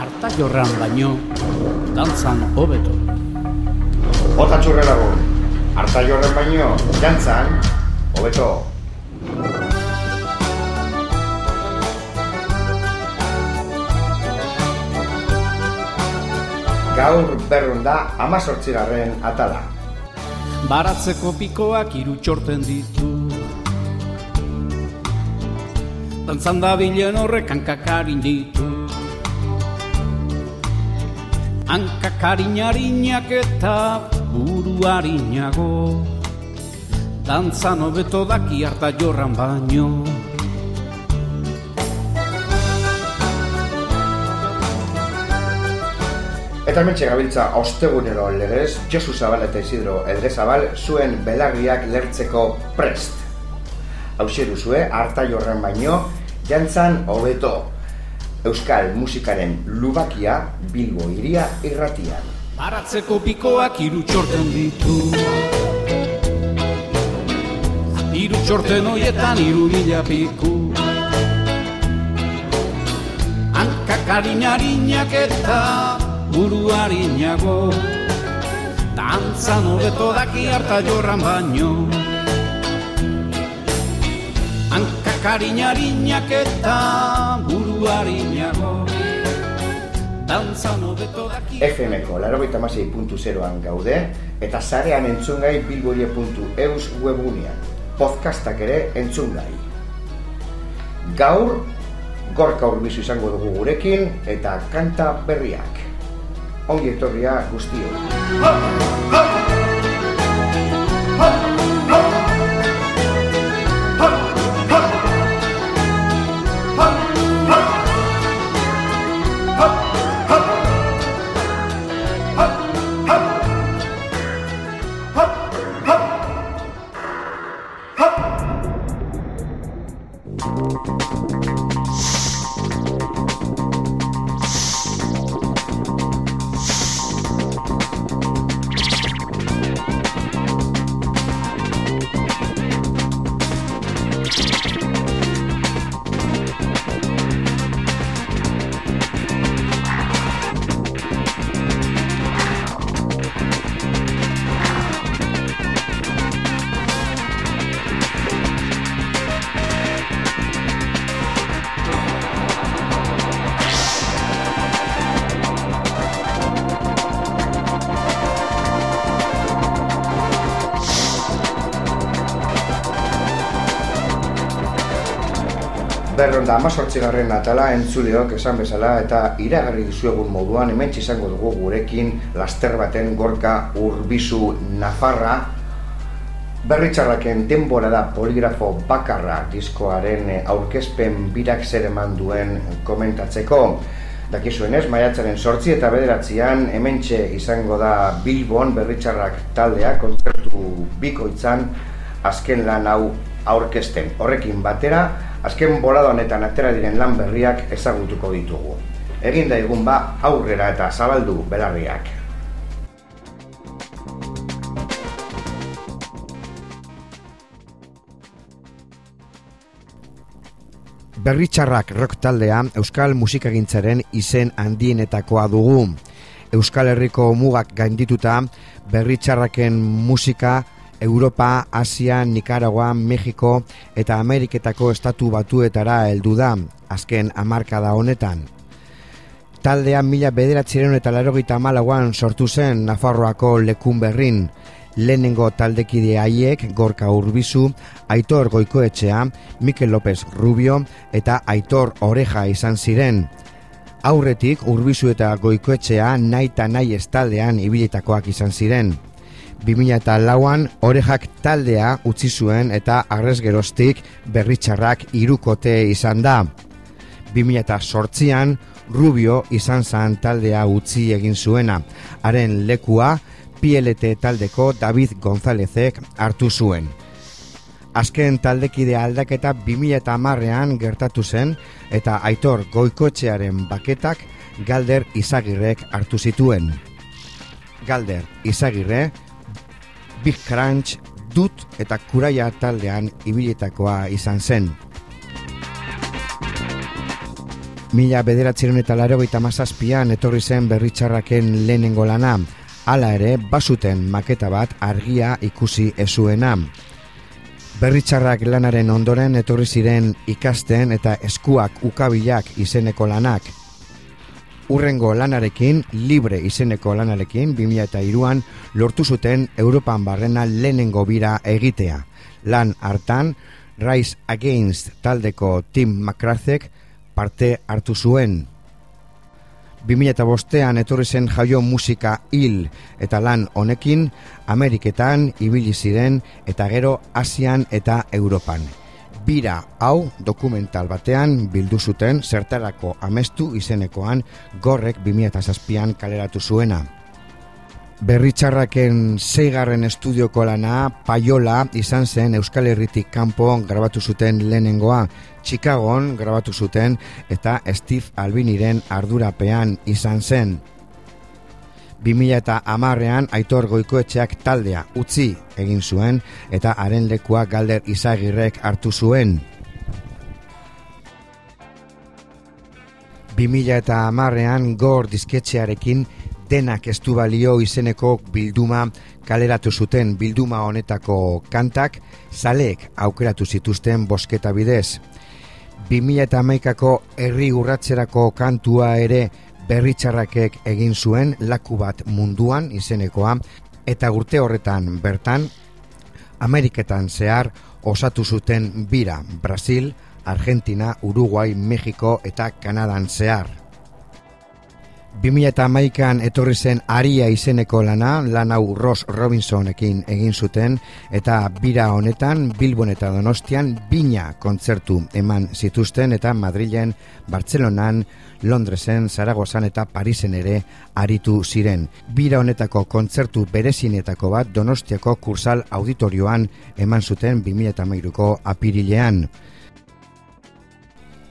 Arta jorran baino, dantzan hobeto. Bota txurre lagun, harta jorren baino, jantzan, hobeto. Gaur berrun da amazortzigarren atala. Baratzeko pikoak hiru txorten ditu. Dantzan da bilen horrek hankakarin ditu. Hankakarinarinak eta buruarinago. Dantzan hobeto daki harta jorran baino. Eta mentxe gabiltza ostegunero legez, Josu Zabal eta Isidro Elge Zabal zuen belarriak lertzeko prest. Hauxe duzue, harta jorren baino, jantzan hobeto. Euskal musikaren lubakia Bilbo iria irratian. Baratzeko pikoak hiru ditu. Hiru hoietan hiru mila piku. Hankakarinarinak eta buruarinago. Dantzan hobeto daki harta jorran baino. Hankakarinarinak eta buruarinago. Dantzan hobeto daki FM-ko larogeita puntu zeroan gaude, eta zarean entzungai bilborie.eus webunean. Podcastak ere entzungai. Gaur, gorka urbizu izango dugu gurekin, eta kanta berriak. Ongi etorria guztio. Da amazortzigarren atala entzuleok esan bezala eta iragarri dizuegun moduan hemen izango dugu gurekin laster baten gorka urbizu Nafarra Berritxarraken denbora da poligrafo bakarra diskoaren aurkezpen birak zer eman duen komentatzeko. Dakizuen ez, maiatzaren sortzi eta bederatzean hementxe izango da Bilbon berritxarrak taldea kontzertu bikoitzan azken lan hau aurkezten. Horrekin batera, azken bolada honetan atera diren lan berriak ezagutuko ditugu. Egin da egun ba aurrera eta zabaldu belarriak. Berritxarrak rock taldea Euskal musikagintzaren izen handienetakoa dugu. Euskal Herriko mugak gaindituta berritxarraken musika Europa, Asia, Nicaragua, Mexiko eta Ameriketako estatu batuetara heldu da azken hamarkada honetan. Taldea mila bederatziren eta larogeita malauan sortu zen Nafarroako lekun berrin. Lehenengo taldekide haiek Gorka Urbizu, Aitor Goikoetxea, Mikel López Rubio eta Aitor Oreja izan ziren. Aurretik Urbizu eta Goikoetxea nahi eta nahi ez taldean ibilitakoak izan ziren. 2000 eta lauan orejak taldea utzi zuen eta arrez geroztik berritxarrak irukote izan da. 2000 eta sortzian Rubio izan zan taldea utzi egin zuena. Haren lekua PLT taldeko David Gonzálezek hartu zuen. Azken taldekide aldaketa 2000 eta marrean gertatu zen eta aitor goikotxearen baketak Galder Izagirrek hartu zituen. Galder Izagirre Big Crunch, Dut eta Kuraia taldean ibiletakoa izan zen. Mila bederatzeron eta laro mazazpian etorri zen berritxarraken lehenengo lana, hala ere basuten maketa bat argia ikusi ezuena. Berritxarrak lanaren ondoren etorri ziren ikasten eta eskuak ukabilak izeneko lanak. Urrengo lanarekin, libre izeneko lanarekin, 2002an lortu zuten Europan barrena lehenengo bira egitea. Lan hartan, Rise Against taldeko Tim McCarthyk parte hartu zuen. 2005an etorri zen jaio musika hil eta lan honekin Ameriketan ibili ziren eta gero Asian eta Europan. Bira hau dokumental batean bildu zuten zertarako amestu izenekoan gorrek 2006an kaleratu zuena. Berritxarraken zeigarren estudioko lana, Paiola, izan zen Euskal Herritik kanpo grabatu zuten lehenengoa, Chicagoan grabatu zuten eta Steve Albiniren ardurapean izan zen. 2000 eta amarrean Aitor Goikoetxeak taldea utzi egin zuen eta haren lekua galder izagirrek hartu zuen. 2000 eta amarrean gor disketxearekin denak ez du balio izeneko bilduma kaleratu zuten bilduma honetako kantak zaleek aukeratu zituzten bosketa bidez. 2000 eta herri urratzerako kantua ere berritxarrakek egin zuen laku bat munduan izenekoa eta urte horretan bertan Ameriketan zehar osatu zuten bira Brasil, Argentina, Uruguay, Mexiko eta Kanadan zehar. 2008an etorri zen aria izeneko lana, lan hau Ross Robinsonekin egin zuten, eta bira honetan, Bilbon eta Donostian, bina kontzertu eman zituzten, eta Madrilen, Bartzelonan, Londresen, Zaragozan eta Parisen ere aritu ziren. Bira honetako kontzertu berezinetako bat Donostiako kursal auditorioan eman zuten 2008ko apirilean.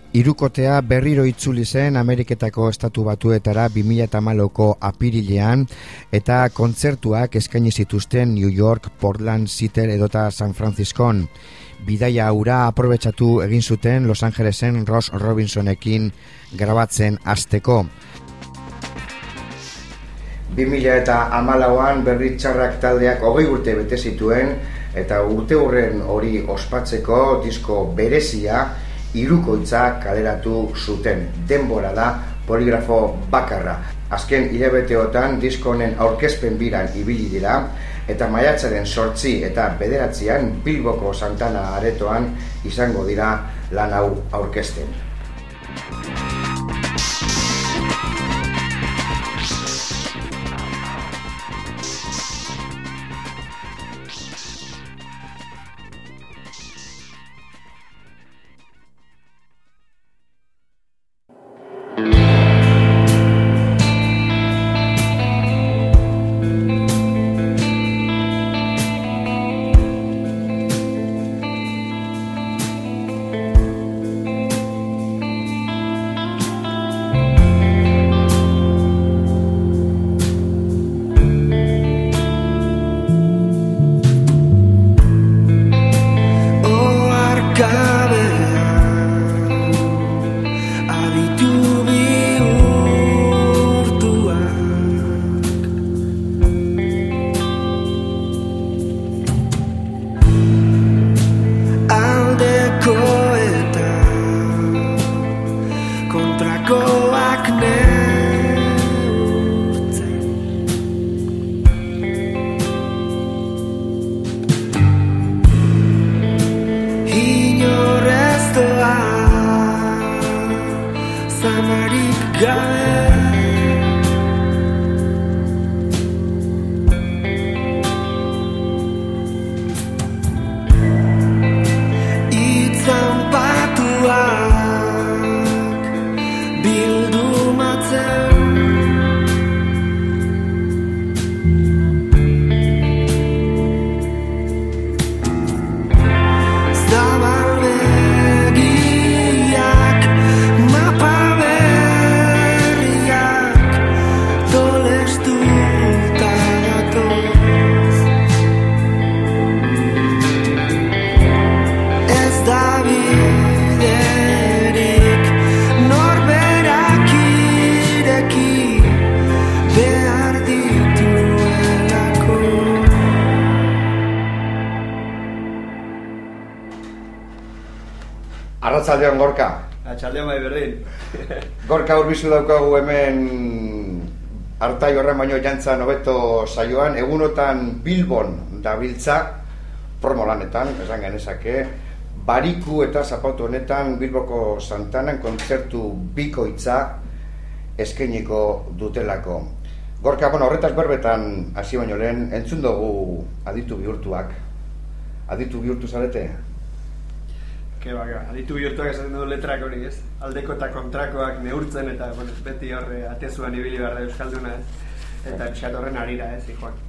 Irukotea berriro itzuli zen Ameriketako estatu batuetara 2008ko apirilean eta kontzertuak eskaini zituzten New York, Portland, Seattle edota San Franciscon. Bidaia aura aprobetsatu egin zuten Los Angelesen Ross Robinsonekin grabatzen azteko. 2000 eta amalauan berri taldeak hogei urte bete zituen eta urte hurren hori ospatzeko disko berezia irukoitza kaleratu zuten. Denbora da poligrafo bakarra. Azken hilabeteotan diskonen aurkezpen biran ibili dira eta maiatzaren sortzi eta bederatzean Bilboko Santana aretoan izango dira lan hau aurkezten. Arratzaldeon gorka. Atxaldeon bai berdin. Gorka urbizu daukagu hemen hartai horren baino jantza nobeto saioan, egunotan Bilbon dabiltza promo lanetan, esan genezake, bariku eta zapautu honetan Bilboko Santanan kontzertu bikoitza eskeniko dutelako. Gorka, bueno, horretaz berbetan hasi baino lehen, entzun dugu aditu bihurtuak. Aditu bihurtu zarete? Ke baka, aditu bihurtuak esaten du letrak hori, ez? Aldeko eta kontrakoak neurtzen eta bueno, beti horre atezuan ibili behar da Euskalduna, ez? Eta pixat horren arira, ez, ikoak.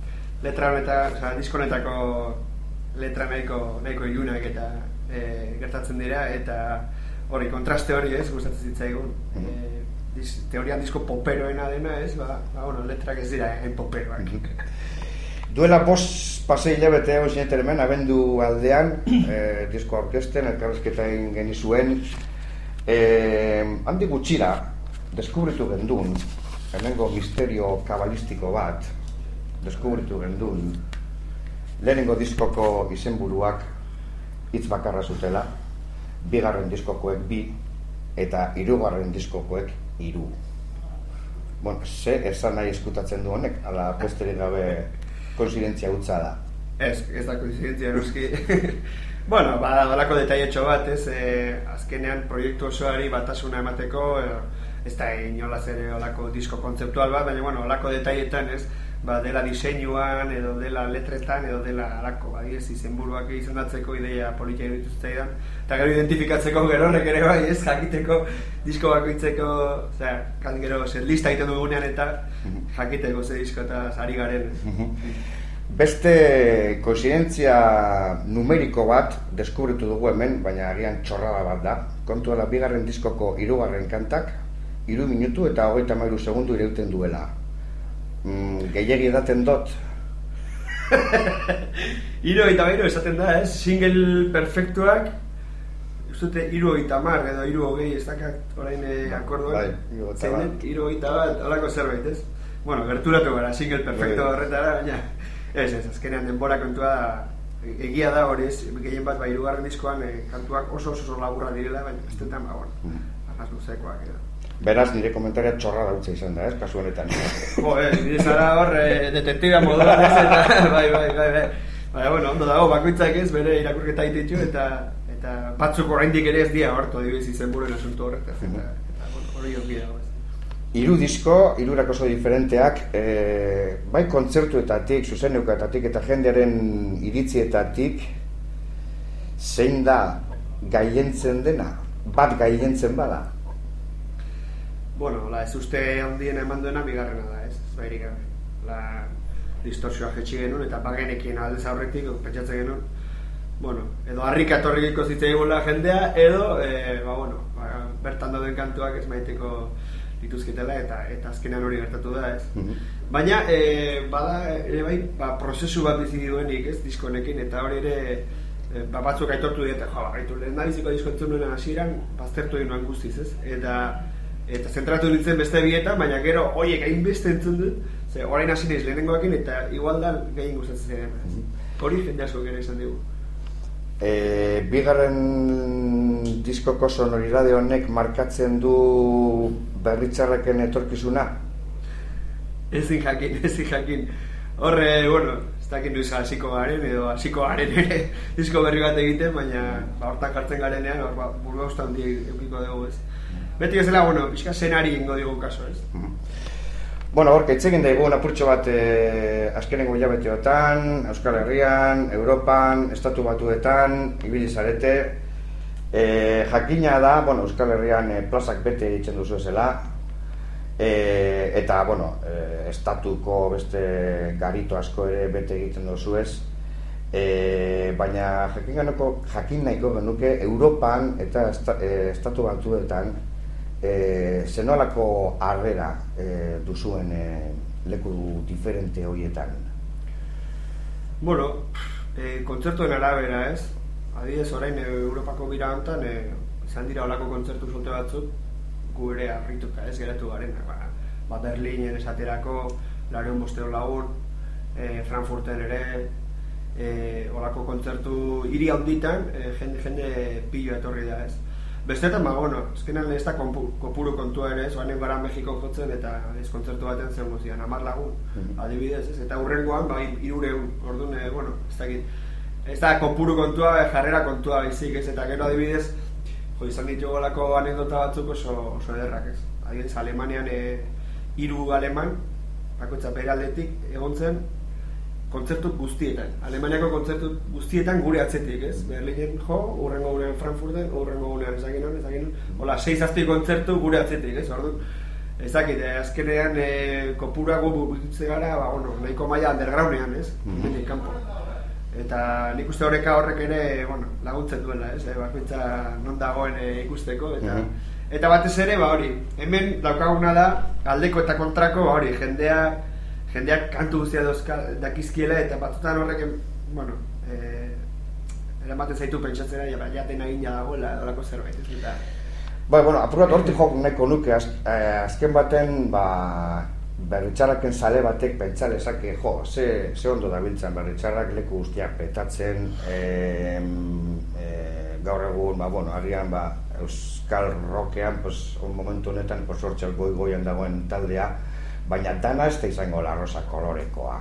Letra honetan, oza, diskonetako letra nahiko, nahiko ilunak eta e, gertatzen dira, eta hori, kontraste hori, ez, gustatzen zitzaigun. E, dis, teorian disko poperoena dena, ez, ba, ba bueno, letrak ez dira, en poperoak. Duela bost pasei hilabete egon zinetan hemen, abendu aldean, e, disko orkesten, elkarrezketa genizuen, e, handi gutxira, deskubritu gendun, hemengo misterio kabalistiko bat, deskubritu gendun, lehenengo diskoko izenburuak hitz bakarra zutela, bigarren diskokoek bi, eta hirugarren diskokoek hiru. Bueno, ze esan nahi eskutatzen du honek, ala pesterik gabe konsidentzia utza da. Ez, ez da konsidentzia eruski. bueno, ba, dolako detaietxo bat, ez, e, azkenean proiektu osoari batasuna emateko, e, ez da inolaz ere olako disko kontzeptual bat, baina, bueno, olako detaietan, ez, ba, dela diseinuan, edo dela letretan, edo dela alako, ba, ez, izenburuak izendatzeko ideia politia dituzteidan, eta gero identifikatzeko gero horrek ere bai, ez, jakiteko disko bakoitzeko, osea, kan gero, zer lista egiten dugunean eta. Jakiteko ze disko eta ari garen. Mhm. Beste koincidentzia numeriko bat deskubritu dugu hemen, baina agian txorrada bat da. Kontu dela bigarren diskoko hirugarren kantak, hiru minutu eta hogeita mairu segundu ireuten duela. Mm, Gehiagi edaten dot. Hiru eta mairu esaten da, ez? Single perfektuak, zute hiru eta mar, edo hiru hogei ez dakak orain eh, bai, akorduan. Bai, hiru eta bat, alako zerbait, ez? Bueno, gerturatu gara, single perfecto bai. horretara, baina... Ez, ez, azkenean denbora kontua egia da hori ez, gehien bat bai irugarren diskoan e, kantuak oso oso laburra direla, baina ez detan ba, bueno, mm. arras luzekoak edo. Beraz, nire komentaria txorra dautza izan da, ez, kasu honetan. Jo, eh, nire zara hor, e, detektiba moduan ez, eta, bai, bai, bai, bai. Baina, bueno, ondo dago, bakoitzak ez, bere irakurketa ititu, eta eta batzuk oraindik ere ez dia horto adibidez izen buren asunto horretaz, eta, eta, eta, hori hori dago ez. Hiru disko, hirurak oso diferenteak, e, bai kontzertuetatik, zuzeneukaetatik eta jendearen iritzietatik, zein da gaientzen dena, bat gaientzen bada? Bueno, la ez uste handien eman duena bigarrena da, ez? Zairik La distorsioa jetxi genuen eta bagenekien aldez aurretik, pentsatzen genuen, bueno, edo harrika etorriko zitzei jendea, edo, e, ba, bueno, ba, bertan dauden kantuak ez maiteko dituzketela eta eta azkenean hori gertatu da, ez? Mhm. Baina e, bada ere bai, ba, prozesu bat bizi duenik, ez, disko honekin eta hori ere e, ba, batzuk aitortu diete, jo, gaitu lehen da biziko disko entzun hasieran baztertu egin nuen guztiz, ez? Eta eta zentratu nintzen beste bietan, baina gero hoiek hain beste entzun dut, ze orain hasi naiz lehenengoekin eta igual da gehien gustatzen ziren. Mhm. Hori jende asko gero izan dugu. E, bigarren diskoko sonoridade honek markatzen du berritxarreken etorkizuna? Ezin jakin, ezin jakin. Horre, bueno, ez dakit duiz hasiko garen, edo hasiko garen ere disko berri bat egiten, baina ba, hortak hartzen garenean, hor, ba, burua usta handi eukiko dugu, ez. Beti ez dela, bueno, pixka zenari ingo digu kaso, ez. Mm Bueno, hor, kaitzegin daigu apurtxo bat e, azkenengo hilabeteotan, Euskal Herrian, Europan, Estatu Batuetan, ibili zarete, E, jakina da, bueno, Euskal Herrian e, plazak bete egiten duzu ezela, e, eta, bueno, e, estatuko beste garito asko ere bete egiten duzu ez, e, baina jakin, ganoko, jakin nahiko genuke Europan eta e, estatu batuetan e, zenolako harrera e, duzuen e, leku diferente horietan. Bueno, e, kontzertuen arabera ez, Adibidez, orain e, Europako bira hontan e, izan dira olako kontzertu solte batzuk gu ere harrituta ez geratu garen ba, ba Berlinen esaterako lareun bosteo lagun e, Frankfurten ere e, olako kontzertu hiri handitan e, jende, jende pilo etorri da ez Bestetan, ba, bueno, ezkenan ez da kopuru kontua ere, zoan gara Mexiko jotzen eta ez kontzertu baten zen guzian, amar lagun, Mhm. adibidez, ez? Eta hurrengoan, ba, irureun, orduan, eh, bueno, ez dakit, ez da kopuru kontua, eh, jarrera kontua baizik, ez? Eta gero adibidez, jo, izan ditugolako anekdota batzuk oso, oso ederrak, ez? Adibidez, Alemanian e, hiru aleman, bakoitza bere aldetik, egon zen, kontzertu guztietan. Alemaniako kontzertu guztietan gure atzetik, ez? Berlinen jo, urrengo gunean Frankfurten, urrengo gunean ezagin hon. Hola, sei zazpi kontzertu gure atzetik, ez? Orduan, ez dakit, eh, azkenean e, kopurago burutze gara, ba, bueno, nahiko maila undergroundean, ez? Mhm. Hemendik kanpo. Eta nik uste horreka horrek ere, bueno, laguntzen duela, ez? E, bakoitza non dagoen e, ikusteko, eta... Mhm. Eta batez ere, ba hori, hemen daukaguna da, aldeko eta kontrako, ba hori, jendea, jendeak kantu guztia dauzka, dakizkiela, eta batzutan horrek, bueno, eh, eramaten zaitu pentsatzera, ja, ba, jaten agina dagoela, dolako zerbait, ez? Eta... Bai, bueno, apur hortik jok nahiko nuke, az, eh, azken baten, ba, berritxarraken sale batek pentsa lezake, jo, ze, ze ondo dabiltzan berritxarrak leku guztiak petatzen, eh, eh, gaur egun, ba, bueno, agian, ba, Euskal Rockean, pues, un momentu honetan, pues, hortxe goi goian dagoen taldea, baina dana ez da izango la rosa kolorekoa.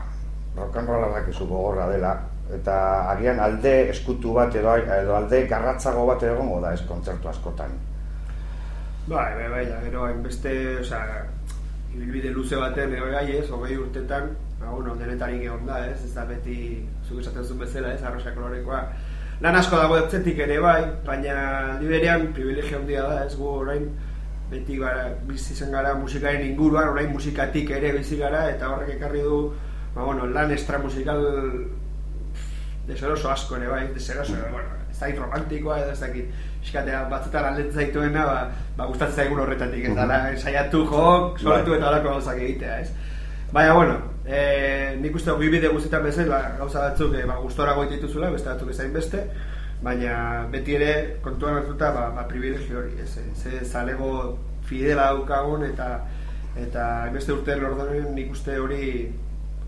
Rolla dakizu gogorra dela, eta agian alde eskutu bat edo, edo alde garratzago bat egongo da ez kontzertu askotan. Bai, bai, bai, gero hainbeste, osea, ibilbide luze baten ego gai ez, hogei urtetan, ba, bueno, denetarik egon da, ez, ez da beti, zuk esaten zuen bezala, ez, arrosa kolorekoa. Lan asko dago etzetik ere bai, baina aldi berean privilegio handia da, ez, gu orain, beti gara, bizi zen gara musikaren inguruan, orain musikatik ere bizi gara, eta horrek ekarri du, ba, bueno, lan extra musikal deseroso asko ere bai, deseroso, bueno, ez dakit romantikoa ez dakit, eskatea batzutan aldetzen zaituena, ba, ba gustatzen zaigun horretatik, ez dala, saiatu jok, sortu eta horako gauzak egitea, ez? Baina, bueno, e, nik uste bi bide guztietan bezala, gauza batzuk e, ba, gustora goite dituzula, beste batzuk ezain beste, baina beti ere kontuan hartuta ba, ba privilegio hori, ez? Ze zalego fidela daukagun eta eta beste urte lordonen nik uste hori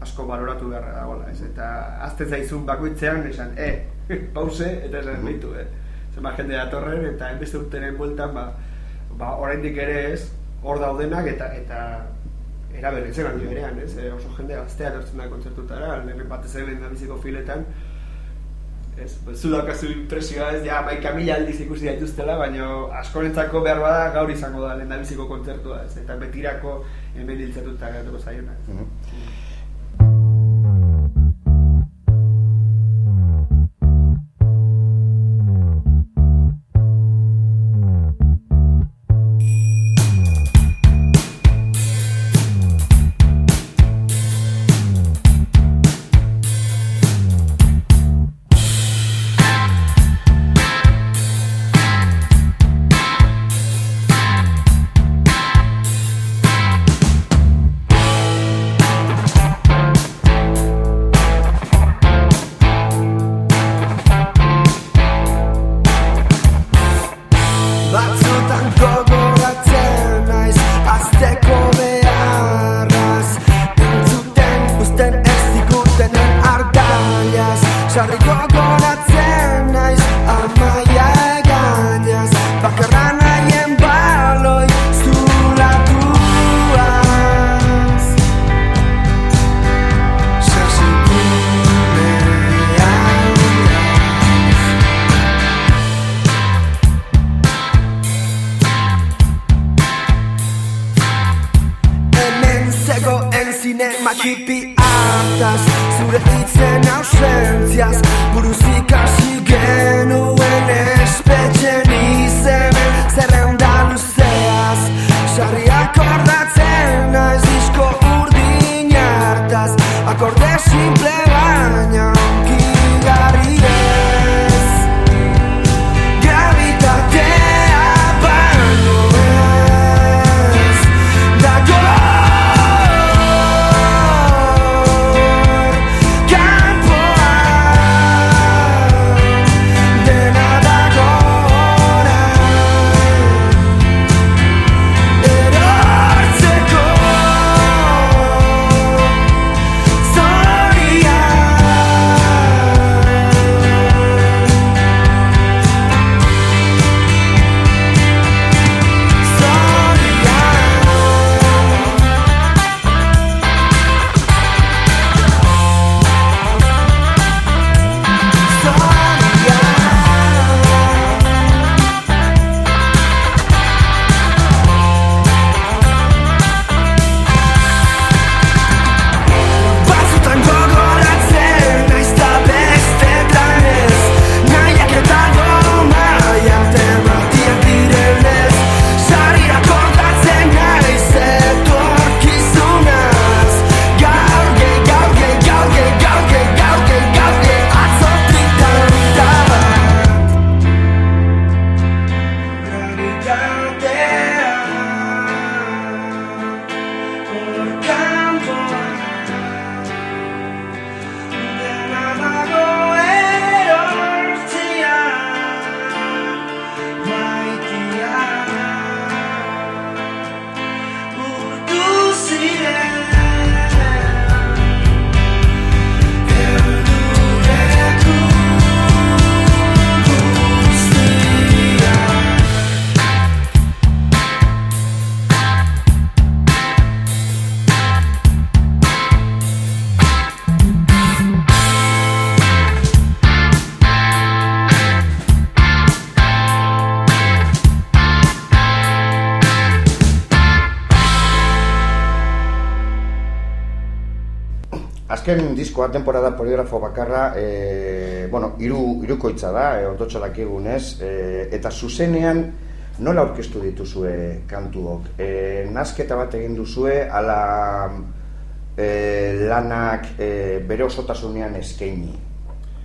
asko baloratu beharra dagoela, ez? Eta azten zaizun bakoitzean esan, e, pause, eta esan behitu, eh? Zenba jende datorren, eta beste urteren bueltan, ba, ba oraindik ere ez, hor daudenak, eta eta eraberritzen handi berean, ez? E, oso jende gaztea dortzen da kontzertutara, lehen batez ere biziko filetan, ez, zu daukazu impresioa ez, ja, maika mila aldiz ikusi daituztela, baina askorentzako behar bada gaur izango da lehen kontzertua, ez? Eta betirako hemen diltzatuta geratuko zaiona. ez? Batzutan ziren Erdureko Azken diskoa, temporada poligrafo bakarra, e, bueno, iru, irukoitza da, e, ondotxo dakigunez, e, eta zuzenean nola aurkeztu dituzue kantuok? E, nazketa bat egin duzue, ala e, lanak e, bere osotasunean eskaini.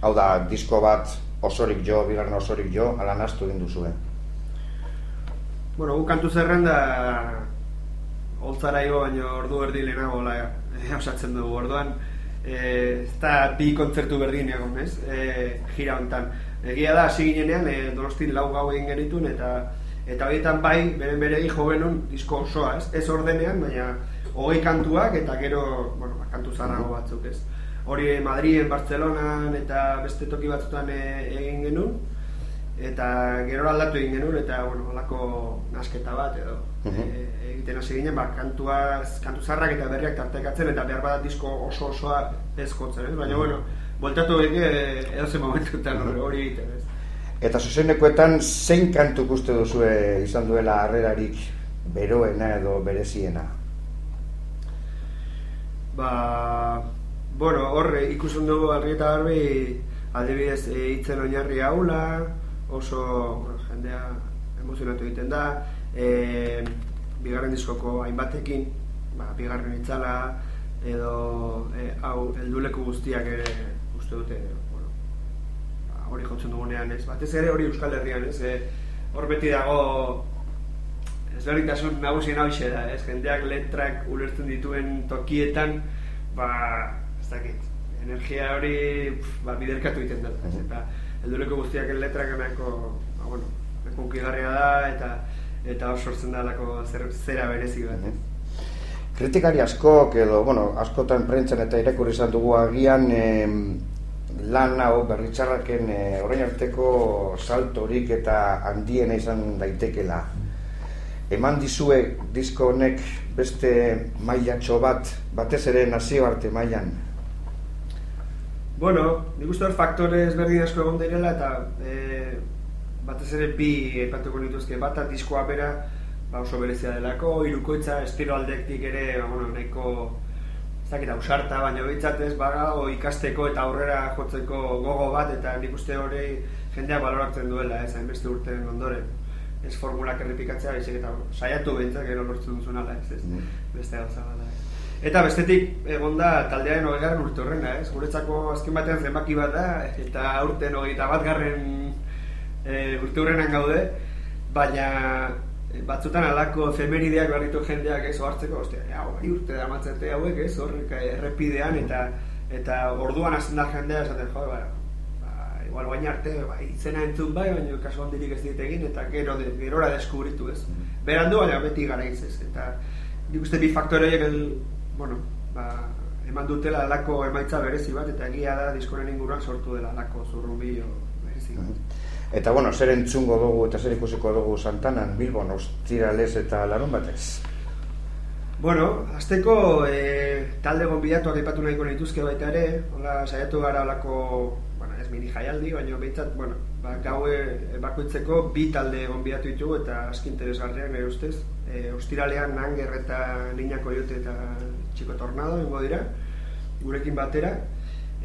Hau da, disko bat osorik jo, bigarren osorik jo, ala naztu egin duzue. Bueno, gu kantu zerrenda holtzara igo baino ordu erdi lehenago osatzen dugu orduan eh, ez da bi kontzertu berdin egon, ez? Eh, gira hontan. Egia da, hasi ginenean, eh, donostin lau gau egin genitun, eta eta horietan bai, beren beregi jo genuen disko osoa, ez? Ez ordenean, baina hogei kantuak eta gero, bueno, ba, kantu zarrago batzuk, ez? Hori Madriden, Bartzelonan eta beste toki batzutan eh, egin genuen, eta gero aldatu egin genuen, eta, bueno, holako nasketa bat, edo, Mhm. eh, egiten hasi ginen, ba, kantuaz, kantu zarrak eta berriak tartekatzen, eta behar bada disko oso osoa ez jotzen, ez? Baina, bueno, voltatu beke edo zen momentutan hori- hori egiten, ez? Eta zuzenekoetan zein kantu uste duzue izan duela harrerarik beroena edo bereziena? Ba, bueno, horre ikusten dugu argi eta garbi aldebidez e, hitzen oinarri haula, oso bueno, jendea emozionatu egiten da, e, bigarren diskoko hainbatekin, ba, bigarren itzala, edo e, hau helduleku guztiak ere uste dute, bueno, ba, hori jotzen dugunean, ez? Batez ere hori Euskal Herrian, ez? E, hor beti dago ezberdintasun nagusien hau da, ez? Jendeak letrak ulertzen dituen tokietan, ba, ez dakit, energia hori pf, ba, biderkatu egiten da, ez? Eta helduleko guztiak letrak nahiko, ba, bueno, da, eta eta hor sortzen da lako zer, zera berezi bat, ez? Kritikari askok edo, bueno, askotan prentzan eta irakurri izan dugu agian em, lan hau berritxarraken e, orain arteko saltorik eta handiena izan daitekela. Eman dizue disko honek beste mailatxo bat, batez ere nazioarte mailan. Bueno, nik uste hor faktore ezberdin asko egon direla eta e, batez ere bi aipatuko nituzke bata diskoa bera ba oso berezia delako, hirukoitza estilo aldektik ere, ba, bueno, nahiko ez dakit ausarta, baina behintzat ez badago ikasteko eta aurrera jotzeko gogo bat eta nik uste hori jendeak baloratzen duela, ez hainbeste urteen ondoren. Ez formulak errepikatzea, baizik eta saiatu behintzat gero lortzen duzun ala, ez, ez, Mhm. beste gauza bat da. ez. Eta bestetik egon da taldearen hogeigarren urte horrena, ez? Guretzako azken batean zenbaki bat da, eta aurten hogeita bat garren e, urte horrenan gaude, baina e, batzutan alako efemerideak behar ditu jendeak ez hartzeko, ostia, ja, hori urte da matzete hauek ez, horrek errepidean, eta eta orduan hasten da jendea esaten, jo, ba, ba, igual baina arte, ba, izena entzun bai, baina kasu handirik ez dit egin, eta gero de, gerora deskubritu ez. Berandu, baina beti garaiz ez, eta nik uste bi faktore horiek, el- bueno, ba, eman dutela alako emaitza berezi bat, eta egia da diskoren inguruan sortu dela alako zurrumbillo berezi bat. Eta bueno, zer entzungo dugu eta zer ikusiko dugu Santanan, Bilbon, ostiralez eta larun batez. Bueno, azteko e, talde gonbidatuak aipatu nahiko nituzke baita ere, hola saiatu gara holako, bueno, ez mini jaialdi, baina behintzat, bueno, ba, gaue bakoitzeko bi talde gonbidatu ditugu eta aski interesgarriak nire ustez. E, ostiralean Nanger eta Niña Coyote eta Chico Tornado ingo dira, gurekin batera.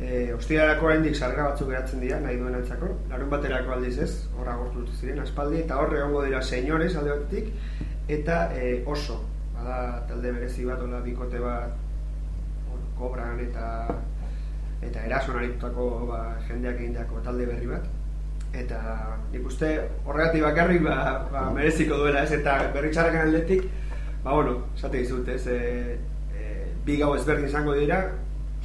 E, ostirarako oraindik sarrera batzuk geratzen dira, nahi duen antzako. Larun baterako aldiz ez, horra gortu ziren aspaldi, eta horre egongo dira senyores alde batetik, eta e, oso, bada talde berezi bat, hola bikote bat, bueno, kobran eta eta erason aritutako ba, jendeak egindako talde berri bat. Eta nik uste horregatik bakarrik ba, ba, mereziko duela ez, eta berritxarraken aldetik, ba bueno, esate dizut ez, e, e, bi gau ezberdin izango dira,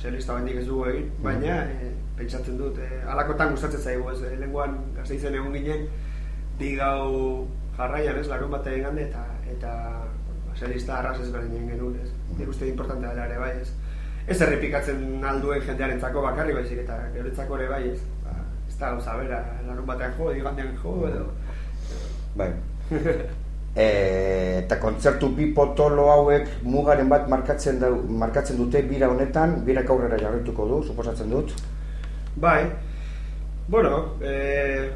zelista bendik ez dugu egin, baina e, pentsatzen dut, e, alakotan gustatzen zaigu ez, e, lenguan gazteizen egon ginen, bi gau jarraian ez, larun bat egin gande, eta, eta zelista arras ezberdinen genuen, ez? Nik uste importantea dela ere bai, ez? Ez errepikatzen alduen jendearentzako bakarri baizik eta geretzako ere bai, ez? Ba, ez da gauza bera, larun batean jo, igandean jo, edo... Bai. E, eta kontzertu bi potolo hauek mugaren bat markatzen, da, markatzen dute bira honetan, birak aurrera jarrituko du, suposatzen dut. Bai, bueno, e,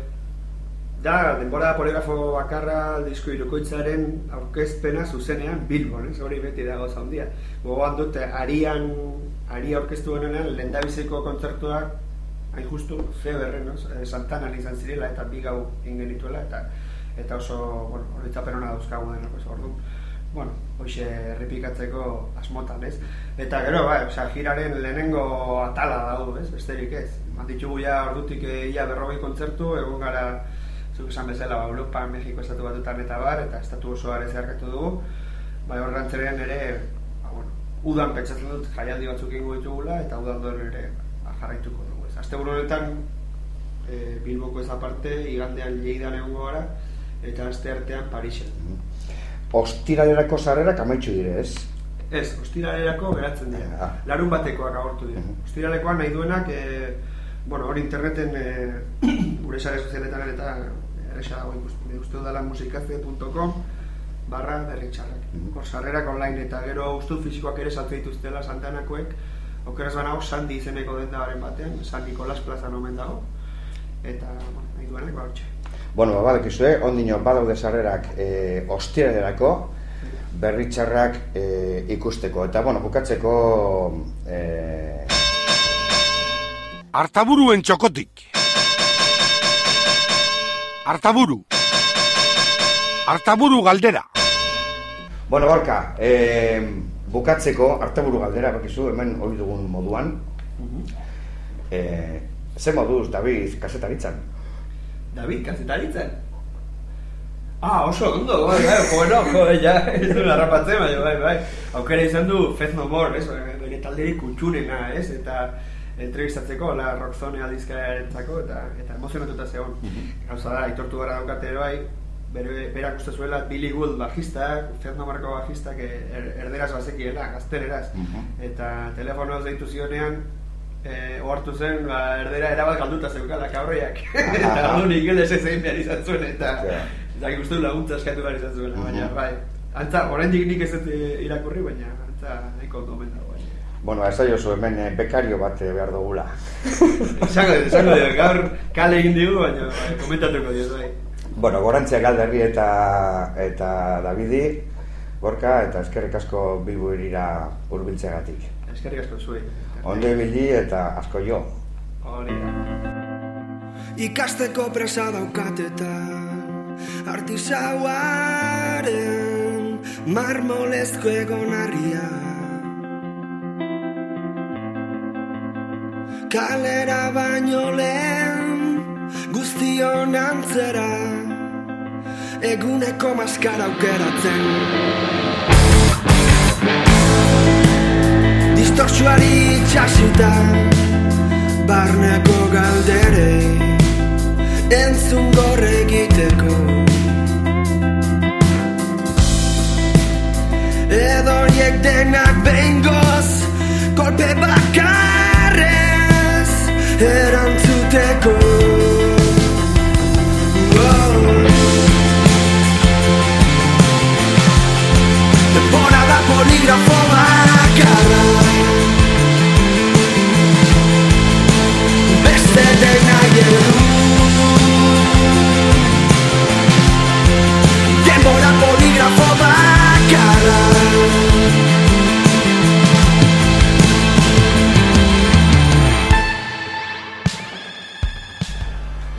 da, denbora poligrafo bakarra disko irukoitzaren aurkezpena zuzenean Bilbon, ez? Hori beti da gauza handia. Gogoan dute, arian, ari aurkeztu honenean, lendabiziko kontzertuak, hain justu, Feberren, no? Eh, Santanan izan zirela, eta bi gau ingenituela, eta eta oso, bueno, horitzapen hona dauzkagu denako, ez ordu. Bueno, hoxe errepikatzeko asmotan, ez? Eta gero, bai, osea, giraren lehenengo atala dago, ez? Besterik ez. Man ditugu ja ordutik eh, ia berrogei kontzertu, egon gara zuk esan bezala, ba, Europa, Mexiko estatu batutan eta bar, eta estatu osoa ere zeharkatu dugu. Bai, horrantzerean ere, ba, bueno, udan pentsatzen dut jaialdi batzuk egingo ditugula, eta udan duen ere ba, jarraituko dugu. Ez. Aste honetan, e, Bilboko ez aparte, igandean Lleidan egongo gara, eta aste artean Parisen. Ostiralerako sarrerak amaitzu dire, ez? Ez, ostiralerako geratzen dira. Ah. Larun batekoak agortu dira. Mhm. Ostiralekoan nahi duenak, e, bueno, hori interneten e, gure sare sozialetan eta erresa dago ikusten. Uste dudala musikazte.com barra berritxarrak. Mhm. Hor sarrerak online eta gero uste dut fisikoak ere saltze dituztela Santanakoek. Okeraz banago Sandi izeneko dendabaren batean, San Nicolas plazan omen dago. Eta, bueno, nahi duenak hor Bueno, ba, badakizue, ondino badaude sarrerak e, ostiralerako, berritxarrak e, ikusteko. Eta, bueno, bukatzeko... E, Artaburuen txokotik. Artaburu. Artaburu galdera. bueno, Gorka, e, bukatzeko, arteburu galdera, bakizu, hemen hori dugun moduan. E, ze moduz, David, kasetaritzan? David, kazetaritzen? Ah, oso ondo, bai, bai, bueno, jode, ja, ez du larrapatzen, baina, bai, bai. Aukera izan du Fez No More, ez, bere talderik kutxunena, ez, eta entrevistatzeko, la Rockzone aldizkarentzako, eta, eta emozionatuta zegoen. Gauza da, aitortu gara daukate ere bai, bere, berak uste zuela Billy Gould bajistak, Fez No Mareko bajistak er, erderaz bazekiela, gazteleraz. Eta telefonoz deitu zionean, eh, ohartu zen, ba, erdera erabat galduta zeukala kaurriak. eta orduan ingeles ez egin behar izan zuen, eta Ja. eta ikustu du laguntza eskatu behar izan zuen, baina, Mhm. bai. Antza, oraindik nik ez dut eh, irakurri, baina, antza, nahiko ondo omen dago. Bueno, ez jozu hemen eh, bekario bat eh, behar dugula. Esango dut, esango dut, gaur kale egin digu, baina bai, komentatuko diot, bai. Bueno, gorantzia galderri eta eta Davidi, Gorka, eta eskerrik asko bilbu irira urbiltzeagatik. Eskerrik asko zuei. Ondo ibili eta asko jo. Hori da. Ikasteko presa daukat eta Artisauaren marmolezko egonarria Kalera baino lehen guztion antzera Eguneko maskara aukeratzen Distortsuari itxasita Barneko galderei Entzun gorre egiteko Edo horiek denak behingoz Kolpe bakarrez Erantzuteko. Denbora da poligrafo Denbora poligrafo bakarra.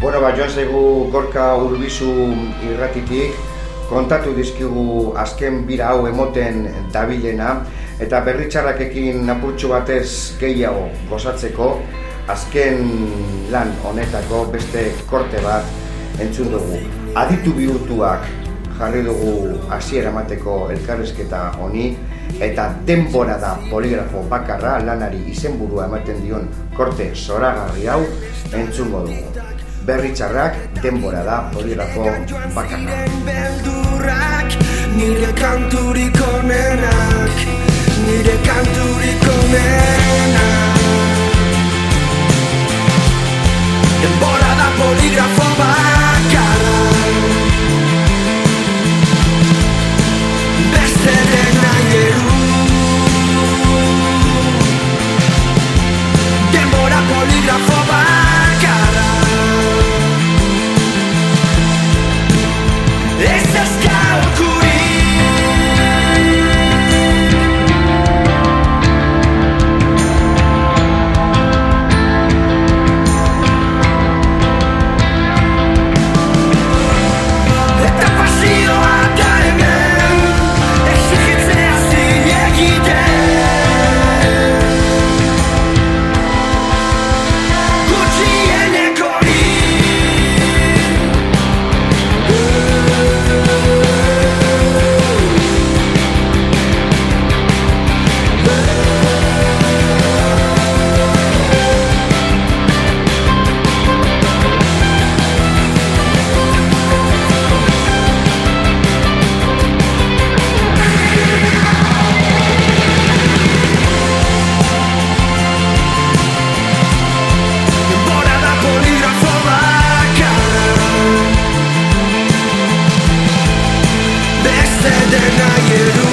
Bueno, ba, joan zaigu gorka urbizu irratitik, kontatu dizkigu azken bira hau emoten dabilena, eta berritxarrakekin apurtxu batez gehiago gozatzeko, azken lan honetako beste korte bat entzun dugu. Aditu bihurtuak jarri dugu hasiera emateko elkarrezketa honi, eta denbora da poligrafo bakarra lanari izenburua ematen dion korte zoragarri hau entzungo dugu. Berritxarrak denbora da poligrafo bakarra. Nire kanturik onenak Nire kanturik onenak Denbora da dena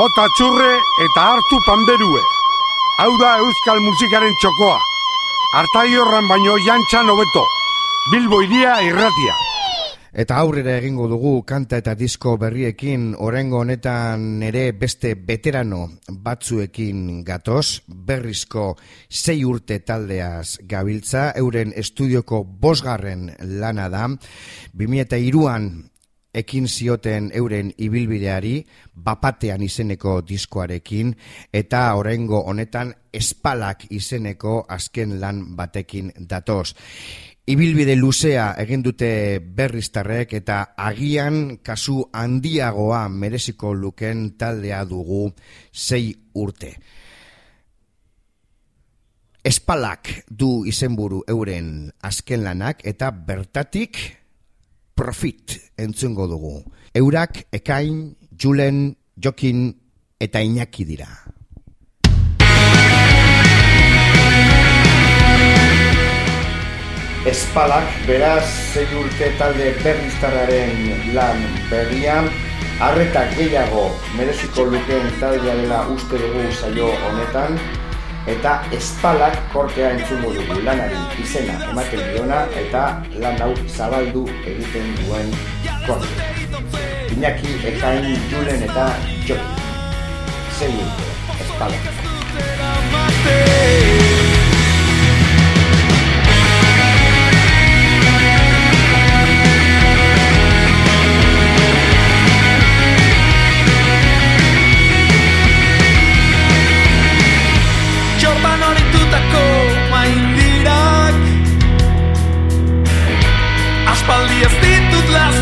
Bota txurre eta hartu panderue. Hau da euskal musikaren txokoa. Artai horran baino jantxan hobeto. Bilbo iria irratia. Eta aurrera egingo dugu kanta eta disko berriekin orengo honetan ere beste veterano batzuekin gatoz, berrizko sei urte taldeaz gabiltza, euren estudioko bosgarren lana da, 2002an ekin zioten euren ibilbideari, bapatean izeneko diskoarekin, eta orengo honetan espalak izeneko azken lan batekin datoz. Ibilbide luzea egin dute berriztarrek eta agian kasu handiagoa mereziko luken taldea dugu sei urte. Espalak du izenburu euren azken lanak eta bertatik profit entzungo dugu. Eurak, Ekain, Julen, Jokin eta Iñaki dira. Espalak, beraz, zei urte talde berriztarraren lan berrian, arretak gehiago mereziko lukeen taldea dela uste dugu saio honetan, eta espalak kortea entzungo dugu lanari izena ematen diona eta lan hau zabaldu egiten duen kortea. Iñaki, Ekain, Julen eta Joki. Zei urte, espalak. Ez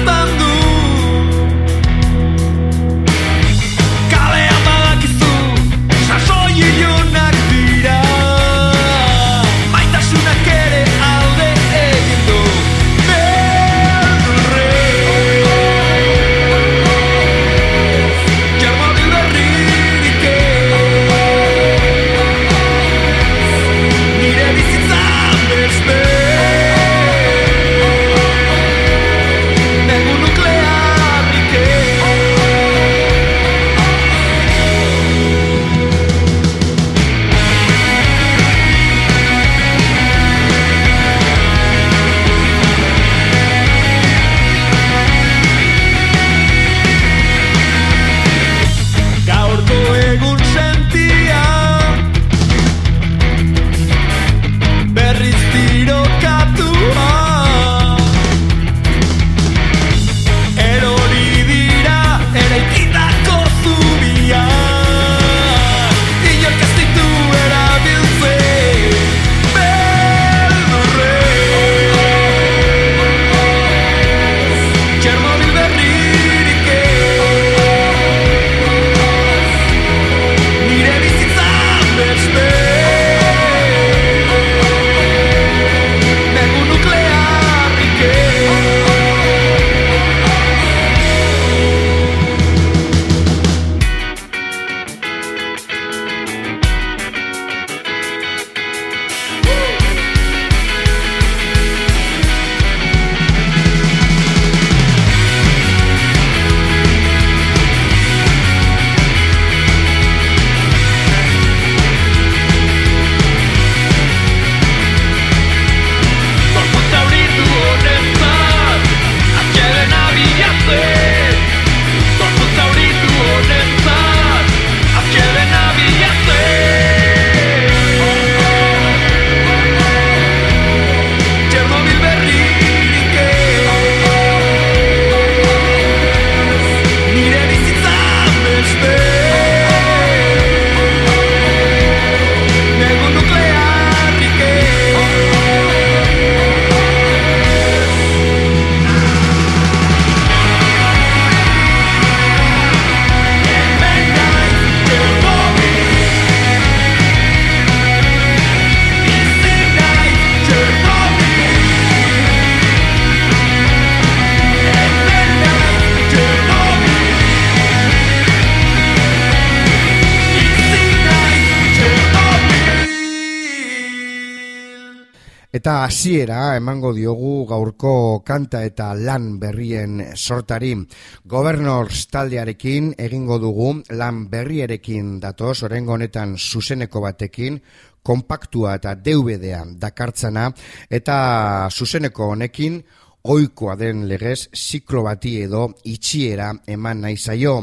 hasiera emango diogu gaurko kanta eta lan berrien sortari. Governors taldearekin egingo dugu lan berrierekin datoz, orengo honetan zuzeneko batekin, kompaktua eta DVD-a dakartzana, eta zuzeneko honekin oikoa den legez ziklo bati edo itxiera eman nahi zaio.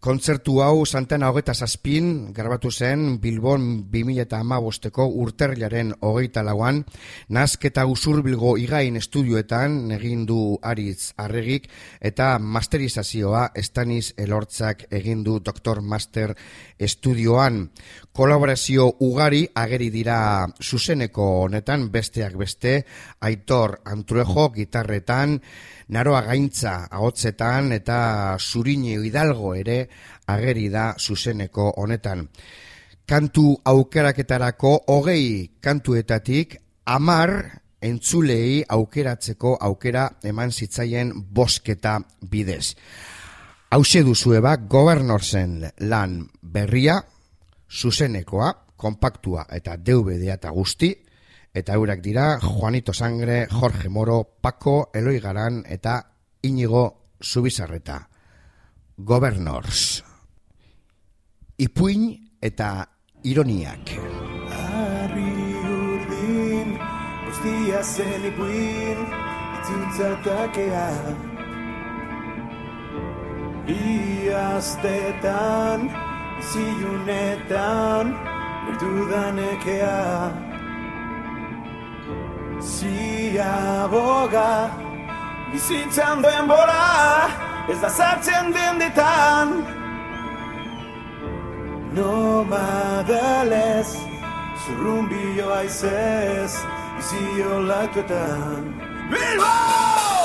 Kontzertu hau Santana hogeta zazpin, garbatu zen Bilbon 2008ko urterriaren hogeita lauan, nazketa usurbilgo igain estudioetan egin du aritz arregik, eta masterizazioa estaniz elortzak egin du Dr. Master estudioan. Kolaborazio ugari ageri dira zuzeneko honetan, besteak beste, Aitor Antruejo gitarretan, naroa gaintza agotzetan eta zurine hidalgo ere ageri da zuzeneko honetan. Kantu aukeraketarako hogei kantuetatik amar entzulei aukeratzeko aukera eman zitzaien bosketa bidez. Hauze duzueba gobernorzen lan berria, zuzenekoa, kompaktua eta deubedea eta guzti, eta eurak dira Juanito Sangre, Jorge Moro, Paco, Eloi Garan eta Inigo Zubizarreta. Governors. Ipuin eta ironiak. Arri urdin, guztia zen ipuin, itzultzatakea. Iaztetan, izilunetan, bertu danekea. Ziaboga, bizitzan denbora, ez da sartzen dendetan. Nomadalez, zurrumbio aizez, bizio latuetan. Bilbo!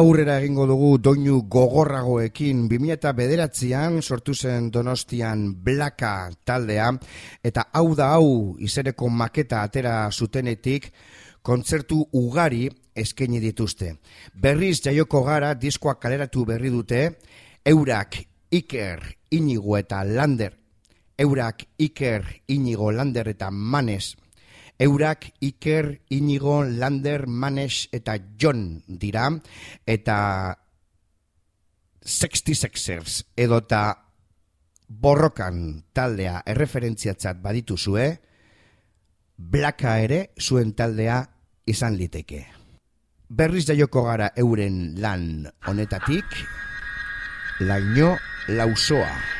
Aurrera egingo dugu doinu gogorragoekin. 2000 bederatzean sortu zen donostian blaka taldea. Eta hau da hau izereko maketa atera zutenetik kontzertu ugari eskaini dituzte. Berriz jaioko gara diskoa kaleratu berri dute, eurak Iker, Inigo eta Lander, eurak Iker, Inigo, Lander eta Manes Eurak Iker, Inigo, Lander, Manes eta John dira eta 66ers edota borrokan taldea erreferentziatzat badituzue, blaka ere zuen taldea izan liteke. Berriz jaioko gara euren lan honetatik, laino lausoa.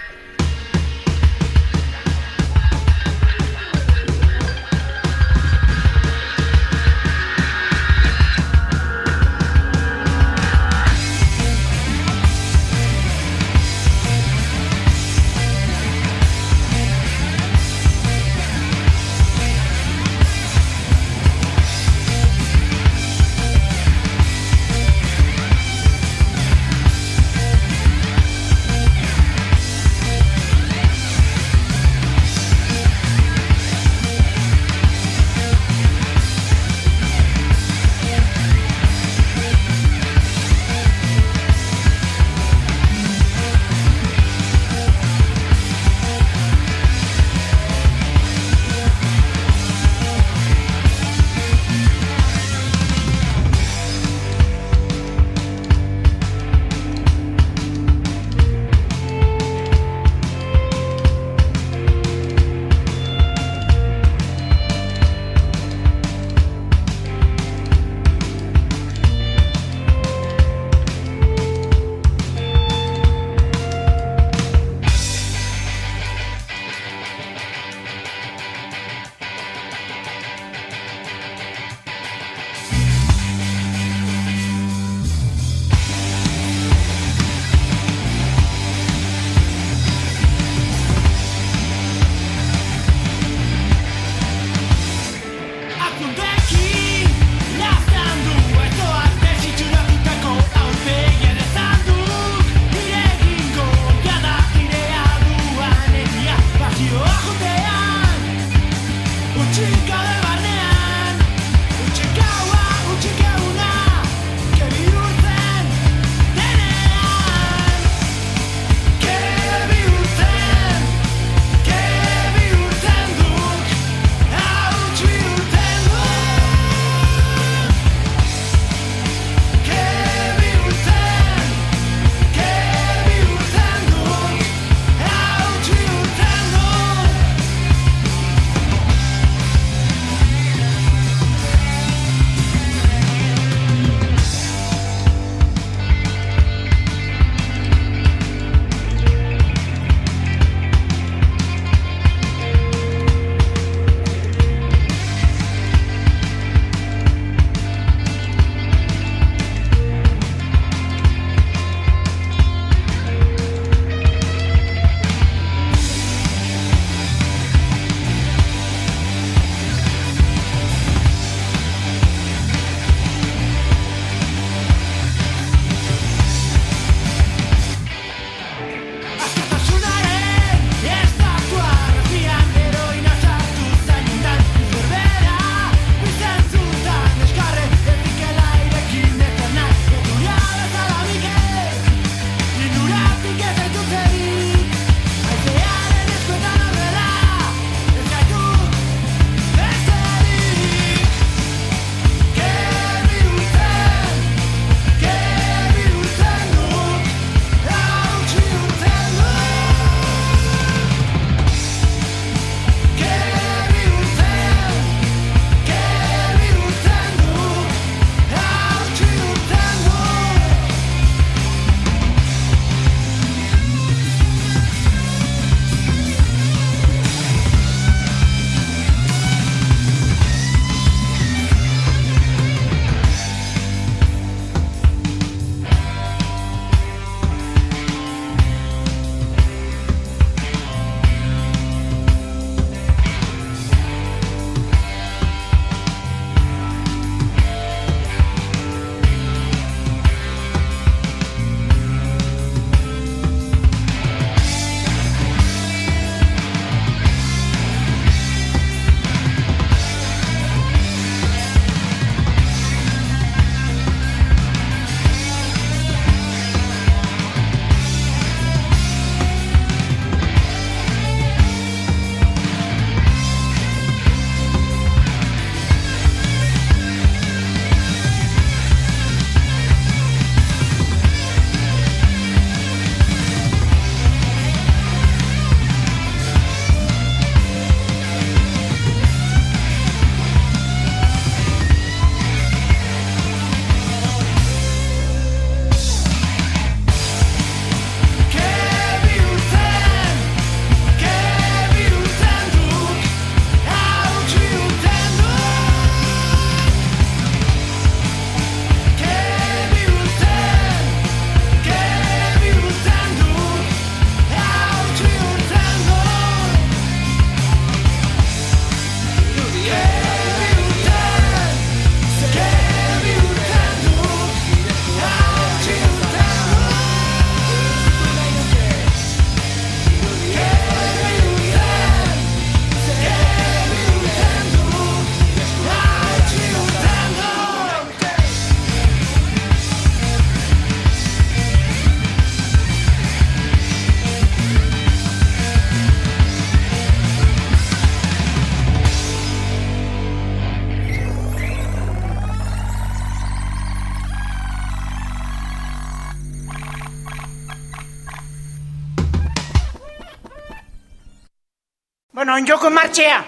Bueno, joko martxea!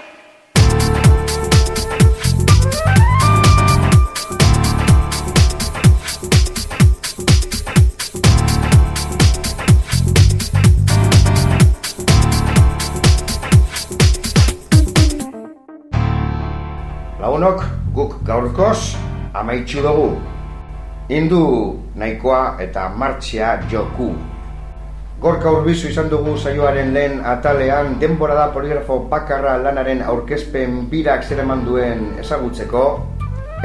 Lagunok, guk gaurkoz amaitxu dugu. Indu nahikoa eta martxea joku. Gorka urbizu izan dugu saioaren lehen atalean denbora da poligrafo bakarra lanaren aurkezpen birak zereman duen ezagutzeko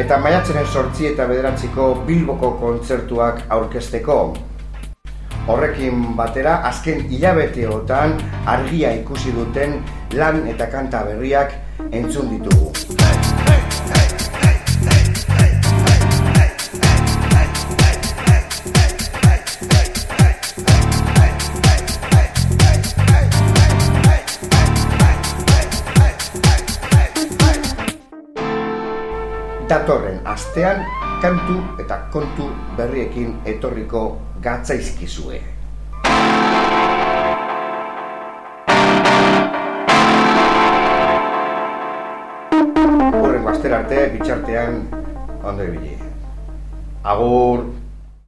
eta maiatzenen sortzi eta bederatziko Bilboko kontzertuak aurkezteko. Horrekin batera, azken hilabeteotan argia ikusi duten lan eta kanta berriak entzun ditugu. Datorren astean kantu eta kontu berriekin etorriko gatzaizkizue. Horren astera arte, bitxartean, ondo ibili. Agur!